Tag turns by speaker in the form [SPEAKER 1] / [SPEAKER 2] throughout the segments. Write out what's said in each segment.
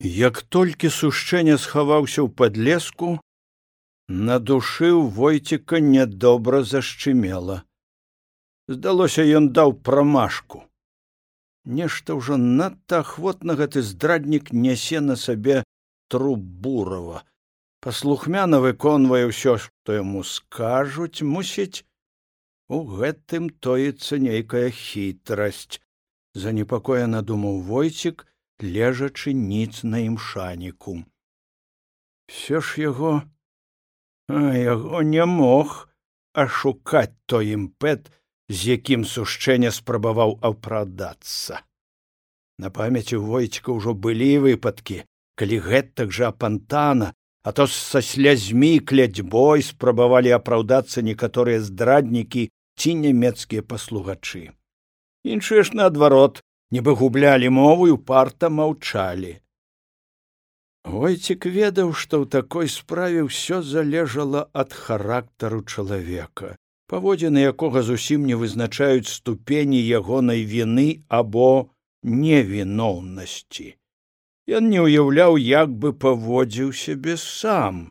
[SPEAKER 1] Як толькі сушчэнне схаваўся ў падлеску, на душы ў войціка нядобра зашчымела. Здалося, ён даў прамашку. Нешта ўжо надта ахвотна гэты здраднік нясе на сабе трубурава. Паслухмяна выконвае ўсё, што яму скажуць, мусіць, у гэтым тоіцца нейкая хітрасць. Занепакоена думаў войцік, лежачы ніц на імшаніку. Все ж яго а яго не мог ашукаць той імпэт, з якім сушчэнне спрабаваў апрадацца. На памяці войціка ўжо былі выпадкі, калі гэтак жа апантана, а то са слязьмі клядьбой спрабавалі апраўдацца некаторыя здраднікі ці нямецкія паслугачы. Іншыя ж наадварот нібы гублялі мову і парта маўчалі. Войцік ведаў, што ў такой справе ўсё залежала ад характару чалавека, паводзіны якога зусім не вызначаюць ступені ягонай віны або невіноўнасці. Ён не ўяўляў, як бы паводзіў сябе сам,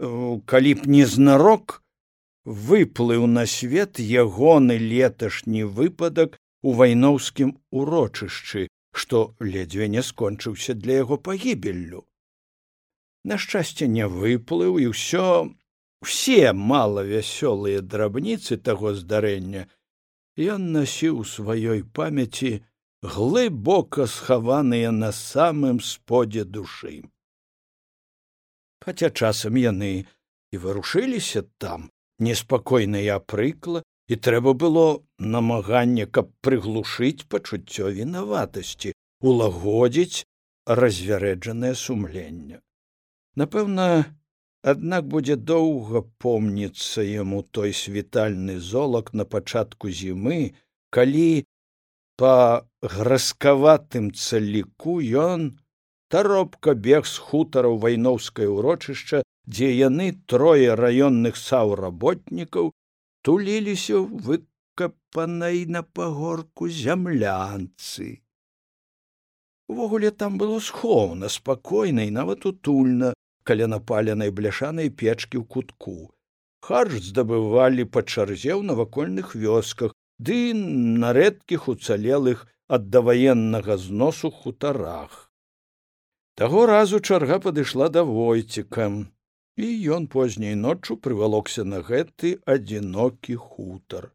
[SPEAKER 1] калі б незнарок выплыў на свет ягоны леташні выпадак у вайноўскім урочышчы, што ледзьве не скончыўся для яго пагібеллю. На шчасце не выплыў і ўсё усе малавясёлыя драбніцы таго здарэння ён насіў у сваёй памяці глыбока схаваныя на самым сподзе душы. Хаця часам яны і варушыліся там неспакойныя апрыкла і трэба было намаганне каб прыглушыць пачуццё вінаватасці улагодзіць развярэджанае сумленне. Напэўна аднак будзе доўга помніцца яму той світальны золак на пачатку зімы калі па граскаватым цаліку ён таропка бег з хутараў вайноўскае ўрочышча дзе яны трое раённых саўработнікаў туліліся выкапанай на пагорку зямлянцы. Увогуле там было схоўна, спакойна і нават утульна каля напаленай бляшанай печкі ў кутку. Харж здабывалі па чарзе ў навакольных вёсках, ды на рэдкіх уцалелых ад даваеннага зносу хутарах. Таго разу чарга падышла да войцікам і ён позняй ноччу прывалокся на гэты адзінокі хутар.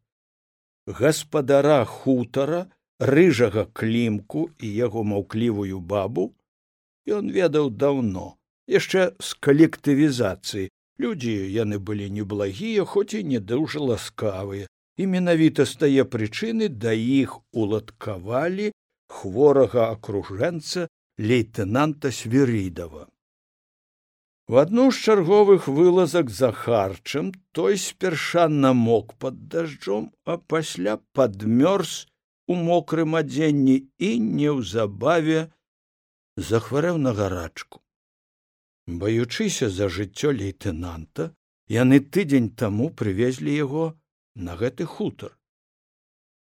[SPEAKER 1] Гаспадара хутара рыжага клімку і яго маўклівую бабу ён ведаў даўно яшчэ з калектывізацыі. Людзі яны былі неблагія хоць і не дужа ласкавыя і менавіта з тае прычыны да іх уладкавалі хворага акружэнца лейтенанта свірідава В адну з чарговых вылазак за харчам той спярша намок под дажджом, а пасля падмёрз у мокрым адзенні і неўзабаве захварэў на гарачку. Баючыся за жыццё лейтенанта, яны тыдзень таму прывезлі яго на гэты хутар.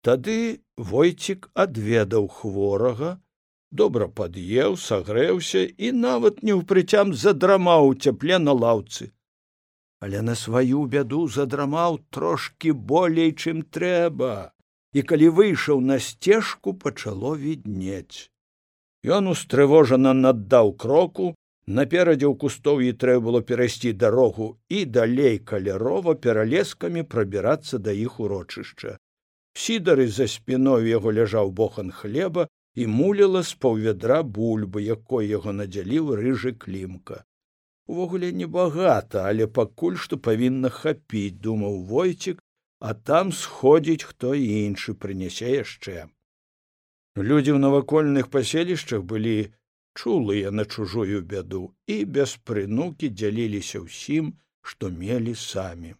[SPEAKER 1] Тады войцік адведаў хворага, добра пад'еў сагрэўся і нават не ўпрыцям задрамаў цяпле на лаўцы. Але на сваю бяду задрамаў трошкі болей чым трэба. І калі выйшаў на сцежку пачало віднець. Ён устрывожана наддаў кроку наперадзе ў кустоўі трэба было перайсці дарогу і далей калярово пералескамі прабірацца да іх урочышча. Сідары за спіной яго ляжаў бохан хлеба і муліла з паўвядра бульбы якой яго надзяліў рыжы клімка. Увогуле небагата але пакуль што павінна хапіць думаў войцік а там сходзіць хто іншы прынясе яшчэ людзі ў навакольных паселішчах былі чулыя на чужую бяду і без прынукі дзяліліся ўсім што мелі самі.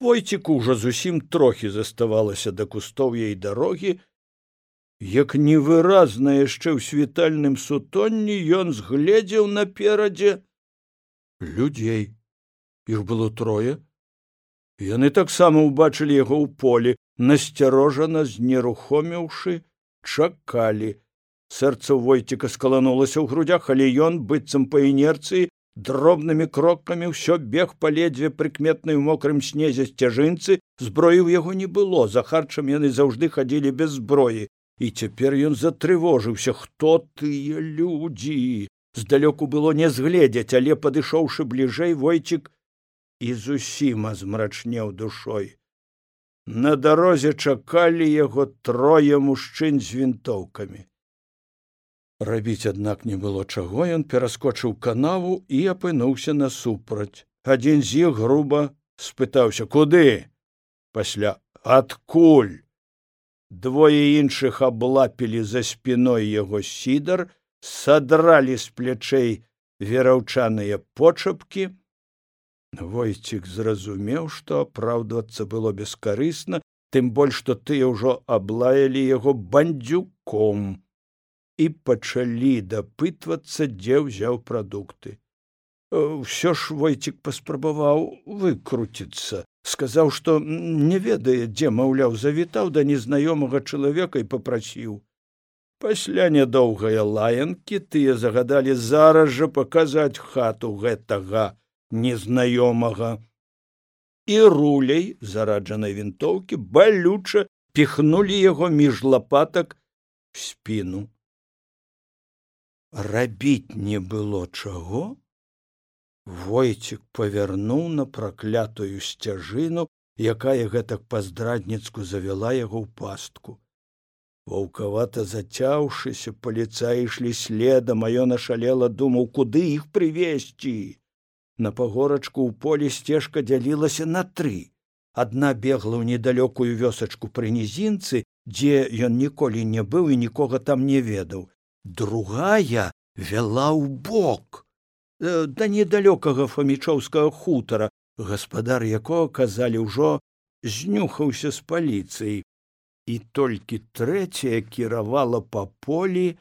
[SPEAKER 1] Войціку ўжо зусім трохі заставалася да кустоўя і дарогі як невыразна яшчэ ў світальным сутонні ён згледзеў наперадзе. Людзей іх было трое. Яны таксама ўбачылі яго ў полі насцярожана знерухоміўшы чакалі. Сэрца войціка скаланулася ў грудях але ён быццам па інерцыі дробнымі крокамі ўсё бег па ледзьве прыкметнай у мокрым снезе сцяжынцы. Зброі ў яго не было за харчам яны заўжды хадзілі без зброі і цяпер ён затрывожыўся хто тыя людзі? Здалёку было не згледзяць але падышоўшы бліжэй войцік і зусім азмрачнеў душой. На дарозе чакалі яго трое мужчын з вінтоўкамі. Рабіць аднак не было чаго ён пераскочыў канаву і апынуўся насупраць. Адзін з іх груба спытаўся куды? Пасля адкуль двое іншых аблапілі за спіной яго сідар садралі з плячэй вераўчаныя почапкі. Войцік зразумеў што апраўдвацца было бескарысна тым больш што тыя ўжо аблаялі яго бандзюком. І пачалі дапытвацца дзе ўзяў прадукты. Ўсё ж войцік паспрабаваў выкруціцца сказаў што не ведае дзе маўляў завітаў да незнаёмага чалавека і попрасіў пасля нядоўгая лаянкі тыя загадалі зараз жа паказаць хату гэтага незнаёмага. І руляй зараджанай вінтоўкі балюча піхнулі яго між лапатак спіну. Рабіць не было чаго войцік павярнуў на праклятую сцяжыну якая гэтак па-здрадніцку завяла яго ў пастку. Ваўкавата зацяўшыся паліцаі ішлі следам а ён ашалела думаў куды іх прывесці на пагорачку ў полі сцежка дзялілася на тры. Адна бегла ў недалёкую вёсачку пры нізінцы дзе ён ніколі не быў і нікога там не ведаў. Другая вяла ў бок да недалёкага фамічоўскага хутара гаспадар якога казалі ўжо знюхаўся з паліцыяй. І толькі трэцяя кіравала па полі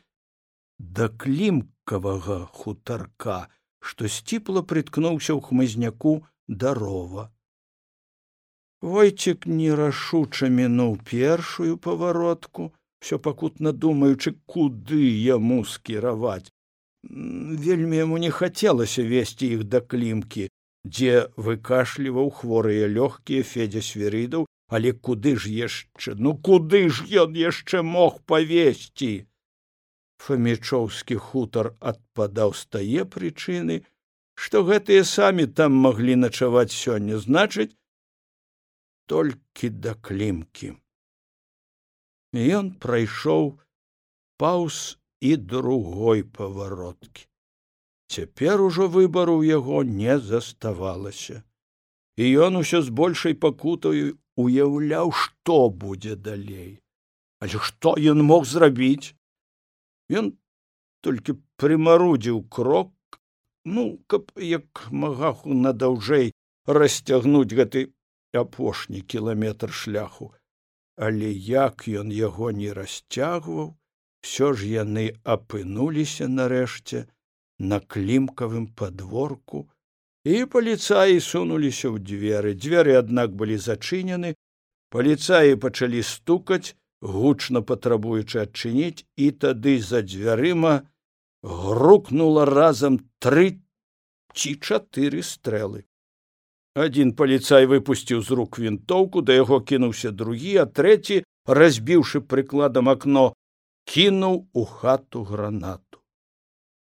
[SPEAKER 1] да клімкавага хутарка што сціпла прыткнуўся ў хмызняку дарова. Войцік нерашуча мінуў першую паваротку все пакутна думаючы куды яму скіраваць вельмі яму не хацелася весці іх да клімкі дзе выкашліваў хворыя лёгкія федзя свірыдаў але куды ж яшчэ ну куды ж ён яшчэ мог павесці фамічоўскі хутар адпадаў з тае прычыны што гэтыя самі там маглі начаваць сёння значыць толькі да клімкі. Ён прайшоў паўз і другой павароткі. Цяпер ужо выбару ў яго не заставалася. І ён усё з большай пакутаю уяўляў што будзе далей. Але што ён мог зрабіць? Ён толькі прымарудзіў крок ну каб як магаху надаўжэй расцягнуць гэты апошні кіламетр шляху. Але як ён яго не расцягваў все ж яны апынуліся нарэшце на клімкавым падворку і паліцаі сунуліся ў дзверы. Дзверы аднак былі зачынены. Паліцаі пачалі стукаць гучна патрабуючы адчыніць і тады за дзвярыма грукнула разам тры ці чатыры стрэлы. Адзін паліцай выпусціў з рук вінтоўку да яго кінуўся другі а трэці разбіўшы прыкладам акно кінуў у хату гранату.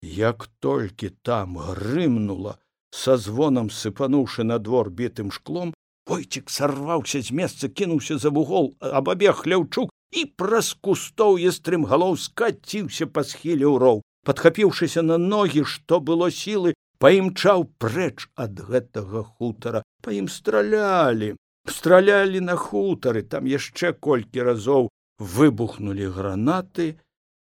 [SPEAKER 1] Як толькі там грымнула са звонам сыпануўшы на двор бітым шклом войцік сарваўся з месца кінуўся за вугол абабег хляўчук і праз кустоўе стрымгалоў скаціўся па схіле ў роў. Падхапіўшыся на ногі што было сілы паімчаў прэч ад гэтага хутара. Па ім стралялі стралялі на хутары там яшчэ колькі разоў выбухнули гранаты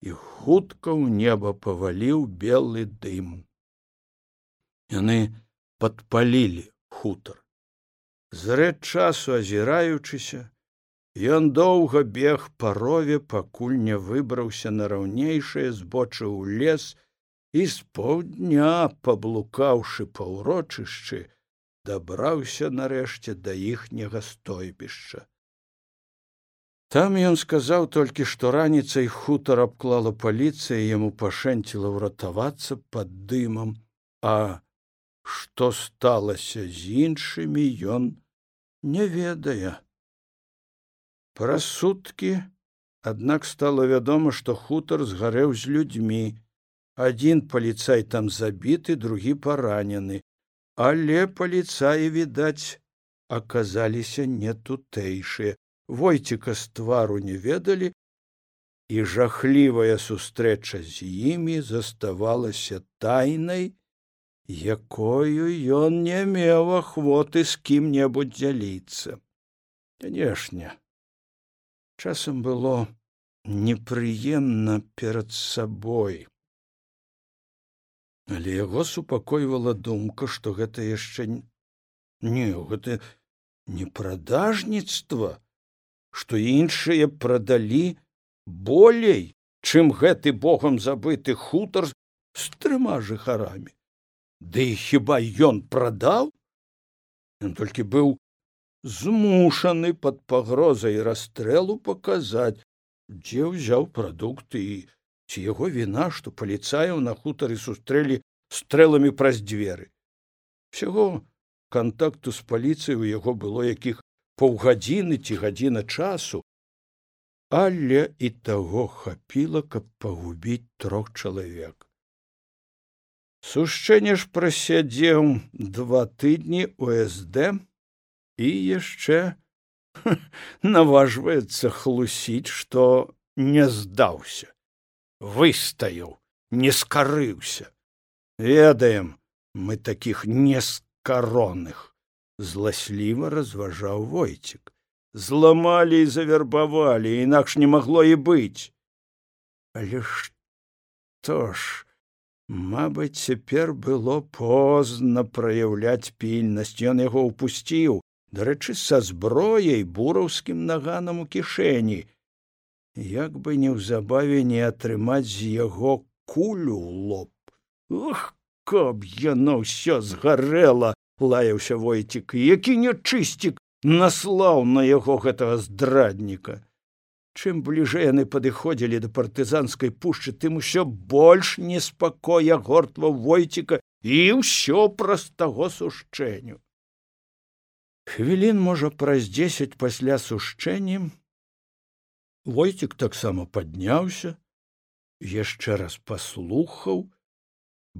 [SPEAKER 1] і хутка ў неба паваліў белы дым. Яны падпалілі хутар. Зрэд часу азіраючыся ён доўга бег па рове пакуль не выбраўся на раўнейшае збочы ў лес і з паўдня паблукаўшы па ўрочышчы дабраўся нарэшце да іхняга стойбішча Там ён сказаў толькі, што раніцай хутар абклала паліцыя, яму пашэнціла ўратавацца пад дымам, а што сталася з іншымі ён не ведае. Пра суткі, аднак стала вядома, што хутар згарэў з людзьмі. Адзін паліцай там забіты, другі паранены, але паліцаі, відаць, аказаліся не тутэйшыя войціка з твару не ведалі і жахлівая сустрэча з імі заставалася тайнай якою ён не меў ахвоты з кім-небудзь дзяліцца. Канешне часам было непрыемна перад сабой. Але яго супакойвала думка што гэта яшчэ не гэта не прадажніцтва што іншыя прадалі болей, чым гэты богам забыты хутар з трыма жыхарамі. Ды і хіба ён прадаў? Ён толькі быў змушаны пад пагрозай расстрэлу паказаць, дзе ўзяў прадукты і ці яго віна, што паліцаяў на хутары сустрэлі стрэламі праз дзверы. Усяго кантакту з паліцыяй у яго было якіх паўгадзіны ці гадзіна часу, але і таго хапіла, каб пагубіць трох чалавек. Сушчэнне ж прасядзеў два тыдні УСД і яшчэ наважваецца хлусіць, што не здаўся, выстаяў, не скарыўся. Ведаем мы такіх нескароных зласліва разважаў войцік зламалі і завербавалі інакш не магло і быць. Але што ж мабыць цяпер было позна праяўляць пільнасць. Ён яго ўпусціў дарэчы са зброяй бураўскім наганам у кішэні. Як бы неўзабаве не атрымаць з яго кулю лоб. Ох каб яно ўсё згарэла лаяўся войцік які нячысцік наслаў на яго гэтага здрадніка. Чым бліжэй яны падыходзілі да партызанскай пушчы тым усё больш неспакоя гортва войціка і ўсё праз таго сушчэнню. Хвілін можа праз дзесяць пасля сушчэннем войцік таксама падняўся яшчэ раз паслухаў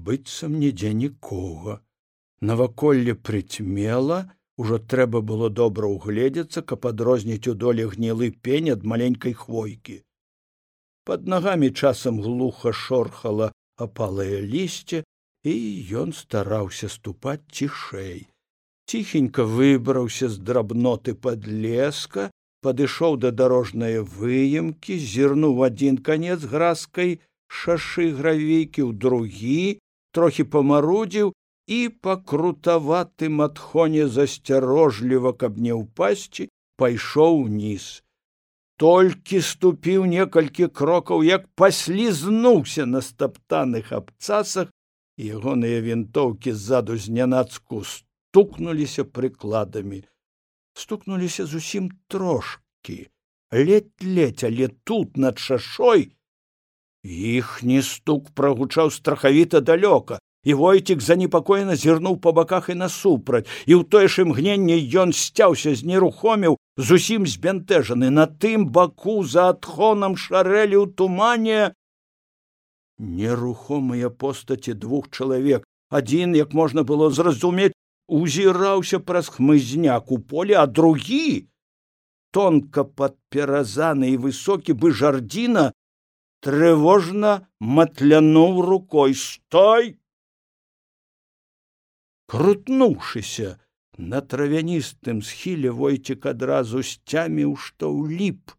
[SPEAKER 1] быццам нідзе нікога наваколле прыцьмела ужо трэба было добра ўгледзецца каб адрозніць у доле гнілы пень ад маленькай хвойкі. Под нагамі часам глуха шорхала апалае лісце і ён стараўся ступаць цішэй. Ціхенька выбраўся з драбноты подлеска падышоў да дарожнае выемкі зірнуў адзін канец гразкай шашы гравейкі ў другі трохі памарудзіў і па крутаватым адхоне засцярожліва, каб не ўпасці, пайшоў уніз. Толькі ступіў некалькі крокаў, як паслізнуўся на стаптаных абцасах, ягоныя вінтоўкі ззаду знянацку стукнуліся прыкладамі, стукнуліся зусім трошки, ледь-ледь, але тут над шашой іхні стук прагучаў страхавіта далёка, і войцік занепакоена зірнуў па баках і насупраць і ў тое ж імгненне ён сцяўся з нерухоміў зусім збянтэжаны на тым баку за адхонам шарэлі ў тумане нерухомыя постаці двух чалавек адзін як можна было зразумець узіраўся праз хмызняк у поле а другі тонка падперазаны і высокі бы жардзіна трывожна матлянуў рукой. Стой крутнуўшыся на травяністым схіле войцік адразу сцяміў што ўліп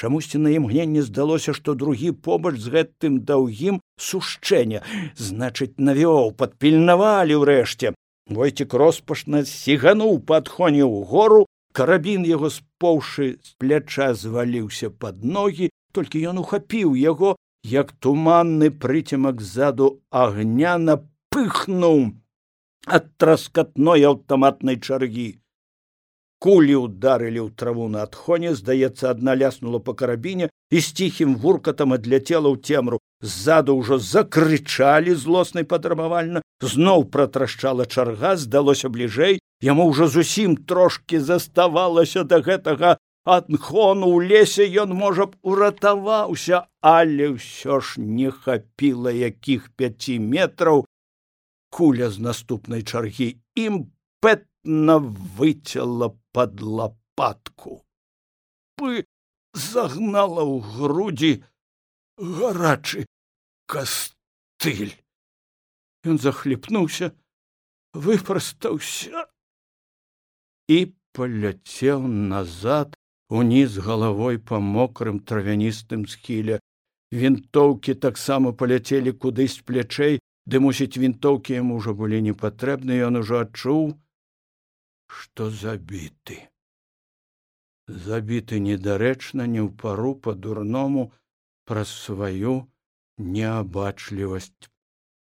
[SPEAKER 1] чамусьці на імгненне здалося што другі побач з гэтым даўгім сушчэння. Значыць навёў падпільнавалі ўрэшце. Войцік роспашна сігануў падхоніў гору карабін яго споўшы з пляча зваліўся пад ногі толькі ён ухапіў яго як туманны прыцемак ззаду агня напыхнуў ад траскатной аўтаматнай чаргі кулі ударылі ў траву на адхоне здаецца адна ляснула па карабіне і з ціхім вуркатам адляцела ў цемру ззаду ўжо закрычалі злоснай падрабавальна зноў пратрашчала чарга здалося бліжэй яму ўжо зусім трошки заставалася да гэтага. Адхону ў лесе ён можа б уратаваўся але ўсё ж не хапіла якіх пяці метраў куля з наступнай чаргі імпэтна выцяла под лопатку бы загнала ў грудзі гарачы кастыль. Ён захліпнуўся выпрастаўся і паляцеў назад уніз галавой па мокрым травяністым схіле. Вінтоўкі таксама паляцелі кудысь плячэй ды мусіць вінтоўкі яму ўжо былі непатрэбны ён ужо адчуў што забіты. Забіты недарэчна не ў пару па дурному праз сваю неабачлівасць.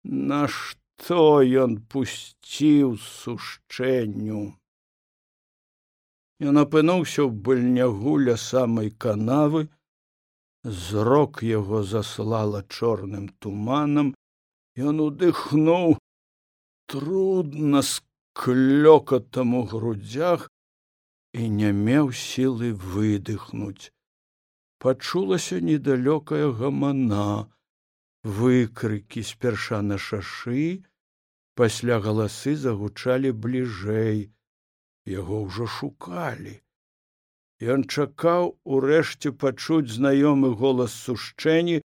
[SPEAKER 1] Нашто ён пусціў сушчэнню? Ён апынуўся ў быльнягу ля самай канавы зрок яго заслала чорным туманам ён удыхнуў трудна с клёкатам у грудзях і не меў сілы выдыхнуць пачулася недалёкая гамана. Выкрыкі спярша на шашы пасля галасы загучалі бліжэй. Яго ўжо шукалі. Ён чакаў урэшце пачуць знаёмы голас сушчэнні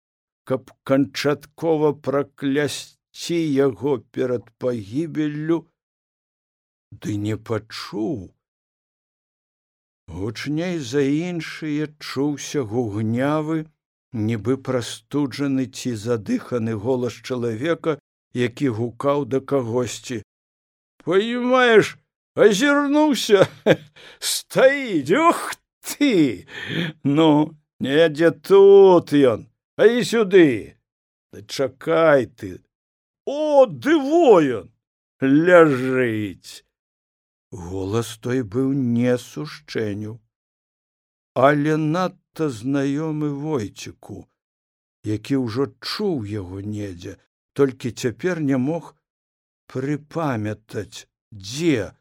[SPEAKER 1] каб канчаткова праклясці яго перад пагібеллю ды не пачуў. Гучней за іншыя чуўся гугнявы нібы прастуджаны ці задыханы голас чалавека які гукаў да кагосьці. Поймаеш азірнуўся стаіць ух ты! Ну недзе тут ён а і сюды! Да чакай ты! О дывоен ляжыць! Голас той быў не сушчэню але надта знаёмы войціку які ўжо чуў яго недзе толькі цяпер не мог прыпамятаць дзе.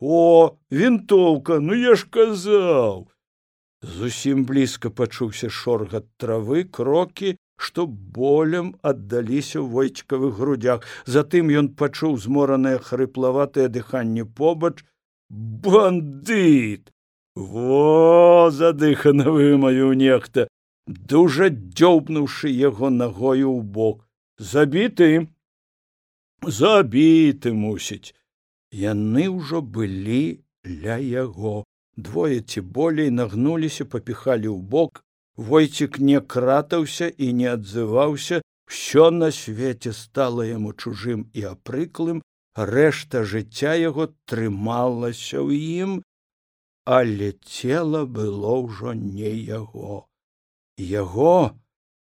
[SPEAKER 1] О вінтоўка ну я ж казаў зусім блізка пачуўся шоргат травы крокі што болем аддаліся ў войцькавых грудях затым ён пачуў зморанае хрыплаватае дыханне побач. Бандыт! Во задыхана вымаю нехта! Дужа дзёбнуўшы яго нагою ў бок. Забіты! Забіты мусіць! Яны ўжо былі ля яго двое ці болей нагнуліся папіхалі ў бок. Войцік не кратаўся і не адзываўся ўсё на свеце стала яму чужым і апрыклым рэшта жыцця яго трымалася ў ім але цела было ўжо не яго. Яго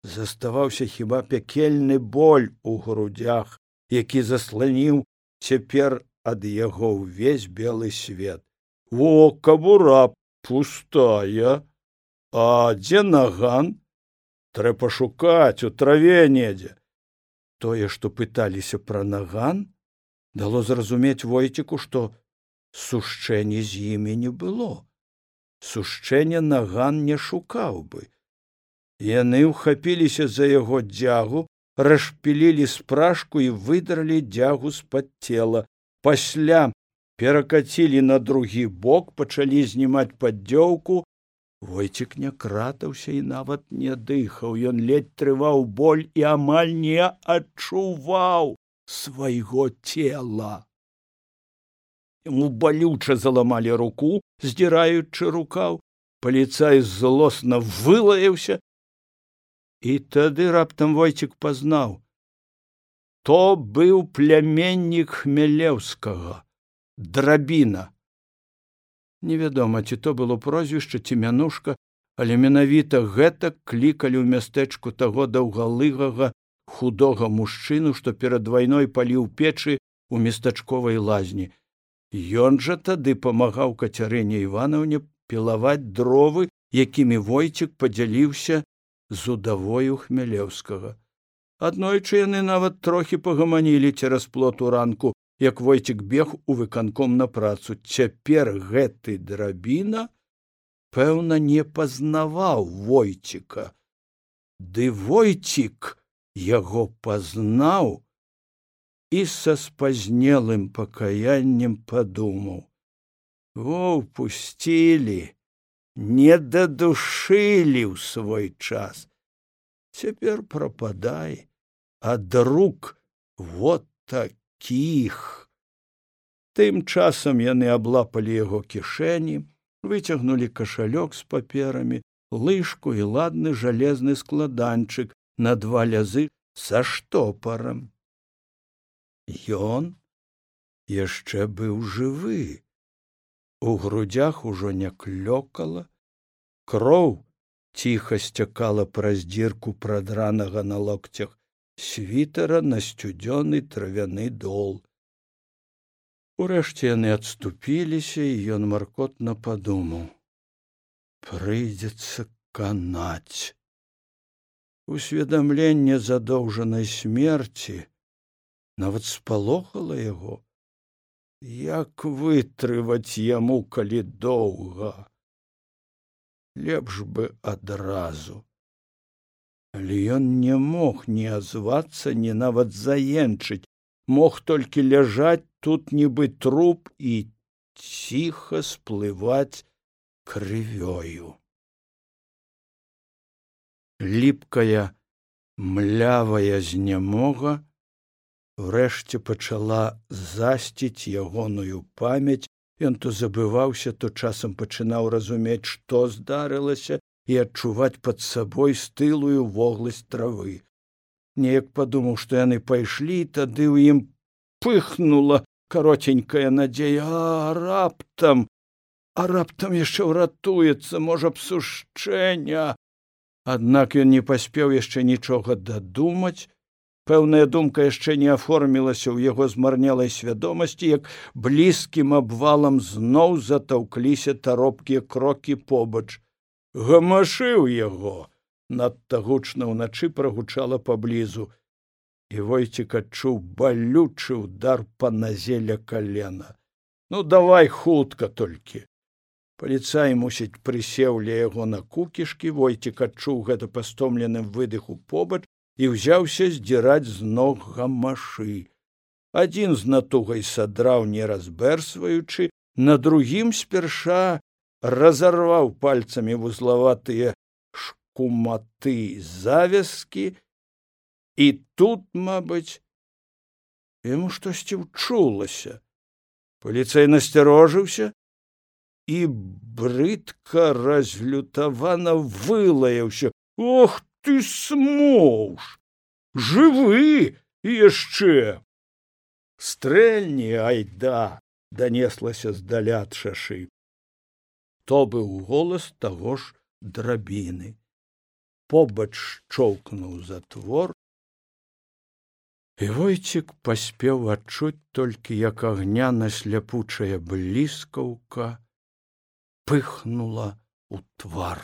[SPEAKER 1] заставаўся хіба пякельны боль у грудях які засланіў цяпер ад яго ўвесь белы свет во кабура пустая. А дзе наган? Трэба шукаць у траве недзе. Тое што пыталіся пра наган дало зразумець войціку што сушчэння з імі не было. Сушчэння наган не шукаў бы. Яны ўхапіліся за яго дзягу расшпілілі спражку і выдралі дзягу з-пад цела. Пасля перакацілі на другі бок пачалі знімаць паддзёўку. Войцік не кратаўся і нават не дыхаў. Ён ледь трываў боль і амаль не адчуваў свайго цела. Ему балюча заламалі руку здзіраючы рукаў. Паліцай злосна вылаяўся. І тады раптам войцік пазнаў. То быў пляменнік хмелеўскага драбіна невядома ці то было прозвішча ці мянушка але менавіта гэта клікалі ў мястэчку таго даўгалыгага худога мужчыну што перад вайной паліў печы у местачковай лазні. Ён жа тады памагаў кацярыне іванаўне пілаваць дровы якімі войцік падзяліўся з удавою хмялеўскага. Аднойчы яны нават трохі пагаманілі цераз плоту ранку як войцік бег у выканком на працу. Цяпер гэты драбіна пэўна не пазнаваў войціка. Ды войцік яго пазнаў і са спазнелым пакаяннем падумаў. Во пусцілі не дадушылі ў свой час. Цяпер прападай ад рук вот такіх тым часам яны аблапалі яго кішэні выцягнулі кашалёк з паперамі лыжку і ладны жалезны складанчык на два лязы са штопарам. Ён яшчэ быў жывы. У грудях ужо не клёкала кроў ціха сцякала праз дзірку прадранага на локцях світара на сцюдзёны травяны дол. Урэшце яны адступіліся і ён маркотна падумаў. Прыйдзецца канаць. Усведамленне задоўжанай смерці нават спалохала яго. Як вытрываць яму калі доўга? Лепш бы адразу але ён не мог ні азвацца ні нават заенчыць. Мог толькі ляжаць тут нібы труп і ціха сплываць крывёю. Ліпкая млявая знямога врэшце пачала засціць ягоную памяць. Ён то забываўся то часам пачынаў разумець што здарылася і адчуваць пад сабой стылую вогласць травы. Неяк падумаў што яны пайшлі тады ў ім пыхнула каротенькая надзея а раптам а раптам яшчэ ўратуецца можа б сушчэння аднак ён не паспеў яшчэ нічога дадумаць пэўная думка яшчэ не аформілася ў яго змарнелай свядомасці як блізкім абвалам зноў затаўкліся таропкія крокі побач гамашыў яго! Надта гучна ўначы прагучала паблізу і войцік адчуў балючы удар па назеля калена. Ну давай хутка толькі. Паліцай мусіць прысеў ля яго на кукішкі войцік адчуў гэта пастомленым выдыху побач і ўзяўся здзіраць з ног гамашы. Адзін з натугай садраў не разбэрсваючы на другім спярша разарваў пальцамі вузлаватыя шкуматы завязкі і тут мабыць яму штосьці ўчулася паліцай насцярожыўся і брыдка разлютавана вылаяўся ох ты смоўж жывы яшчэ стрэльні айда данеслася здаля ад шашы то быў голас таго ж драбіны. Побач чоўкнуў затвор і войцік паспеў адчуць толькі як агняна сляпучая бліскаўка пыхнула у твар